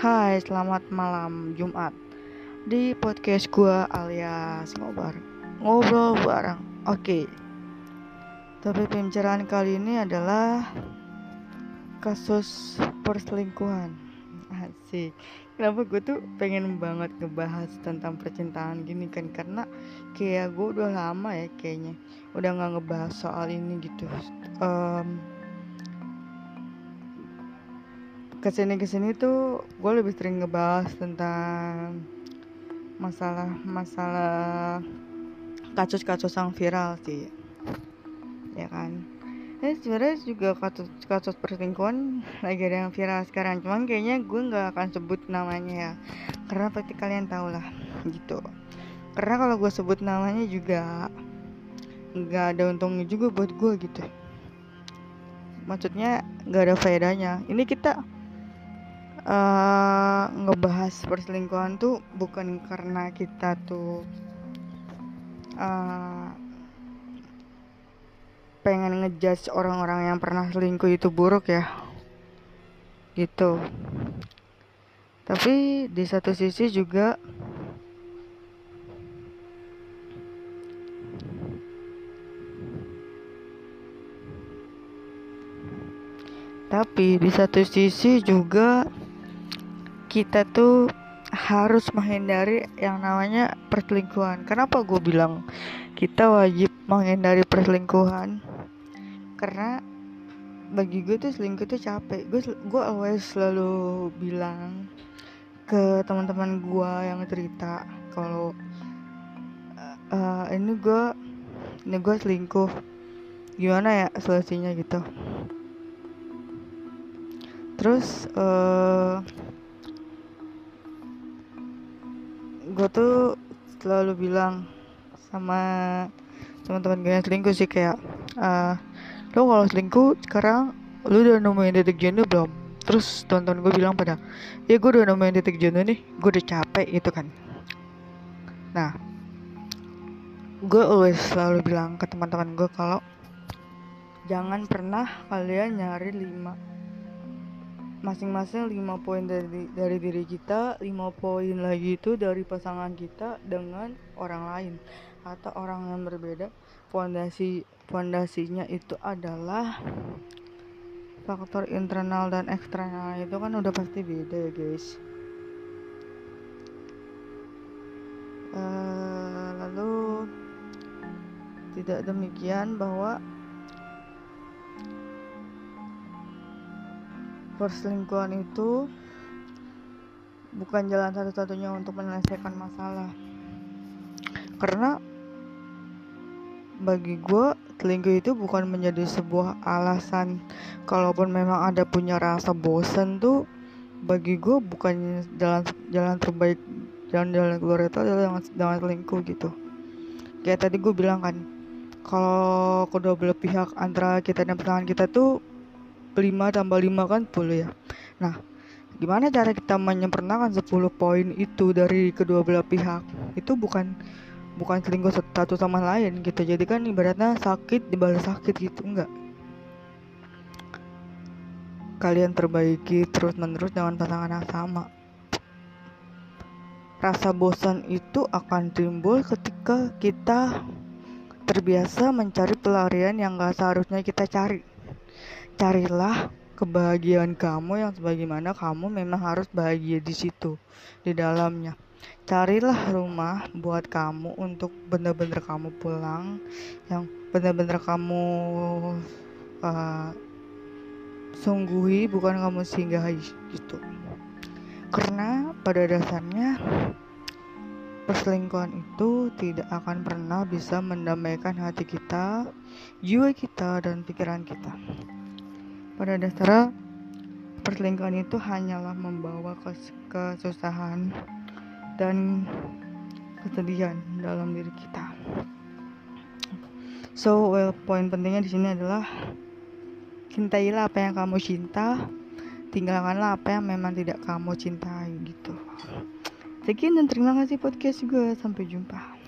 Hai, selamat malam Jumat. Di podcast gue alias ngobrol Ngobrol bareng. Oke. Tapi pembicaraan kali ini adalah Kasus perselingkuhan. Asik. Kenapa gue tuh pengen banget ngebahas tentang percintaan gini kan? Karena kayak gue udah lama ya kayaknya Udah gak ngebahas soal ini gitu. Um, ke sini ke sini tuh gue lebih sering ngebahas tentang masalah masalah kasus-kasus yang viral sih ya kan? Ini sebenarnya juga kasus kasus perselingkuhan lagi ada yang viral sekarang. Cuman kayaknya gue nggak akan sebut namanya ya. Karena pasti kalian tau lah gitu. Karena kalau gue sebut namanya juga nggak ada untungnya juga buat gue gitu. Maksudnya nggak ada faedahnya. Ini kita uh, ngebahas perselingkuhan tuh bukan karena kita tuh uh, pengen ngejudge orang-orang yang pernah selingkuh itu buruk ya gitu. Tapi di satu sisi juga tapi di satu sisi juga kita tuh harus menghindari yang namanya perselingkuhan. Kenapa gue bilang kita wajib menghindari perselingkuhan? Karena bagi gue tuh selingkuh tuh capek. Gue gue always selalu bilang ke teman-teman gue yang cerita kalau uh, ini gue ini gue selingkuh gimana ya solusinya gitu terus uh, gue tuh selalu bilang sama teman-teman gue yang selingkuh sih kayak uh, lo kalau selingkuh sekarang lo udah nemuin titik jenuh belum? Terus teman-teman gue bilang pada ya gue udah nemuin titik jenuh nih gue udah capek gitu kan. Nah gue always selalu bilang ke teman-teman gue kalau jangan pernah kalian nyari lima masing-masing 5 poin dari dari diri kita, 5 poin lagi itu dari pasangan kita dengan orang lain atau orang yang berbeda. Fondasi fondasinya itu adalah faktor internal dan eksternal itu kan udah pasti beda ya guys. Uh, lalu tidak demikian bahwa perselingkuhan itu bukan jalan satu-satunya untuk menyelesaikan masalah. Karena bagi gue selingkuh itu bukan menjadi sebuah alasan. Kalaupun memang ada punya rasa bosan tuh bagi gue bukan jalan jalan terbaik jalan-jalan keluar itu adalah dengan selingkuh gitu. Kayak tadi gue bilang kan kalau kedua belah pihak antara kita dan pasangan kita tuh 5 tambah 5 kan 10 ya. Nah gimana cara kita menyempurnakan 10 poin itu dari kedua belah pihak? Itu bukan bukan selingkuh satu sama lain gitu. Jadi kan ibaratnya sakit dibalas sakit gitu enggak? Kalian perbaiki terus menerus dengan pasangan yang sama. Rasa bosan itu akan timbul ketika kita terbiasa mencari pelarian yang gak seharusnya kita cari carilah kebahagiaan kamu yang sebagaimana kamu memang harus bahagia di situ di dalamnya. Carilah rumah buat kamu untuk benar-benar kamu pulang yang benar-benar kamu uh, sungguhi bukan kamu singgahi gitu karena pada dasarnya perselingkuhan itu tidak akan pernah bisa mendamaikan hati kita, jiwa kita, dan pikiran kita. Pada dasarnya perselingkuhan itu hanyalah membawa kes kesusahan dan kesedihan dalam diri kita. So, well, poin pentingnya di sini adalah cintailah apa yang kamu cinta, tinggalkanlah apa yang memang tidak kamu cintai gitu. Sekian dan terima kasih podcast juga. Sampai jumpa.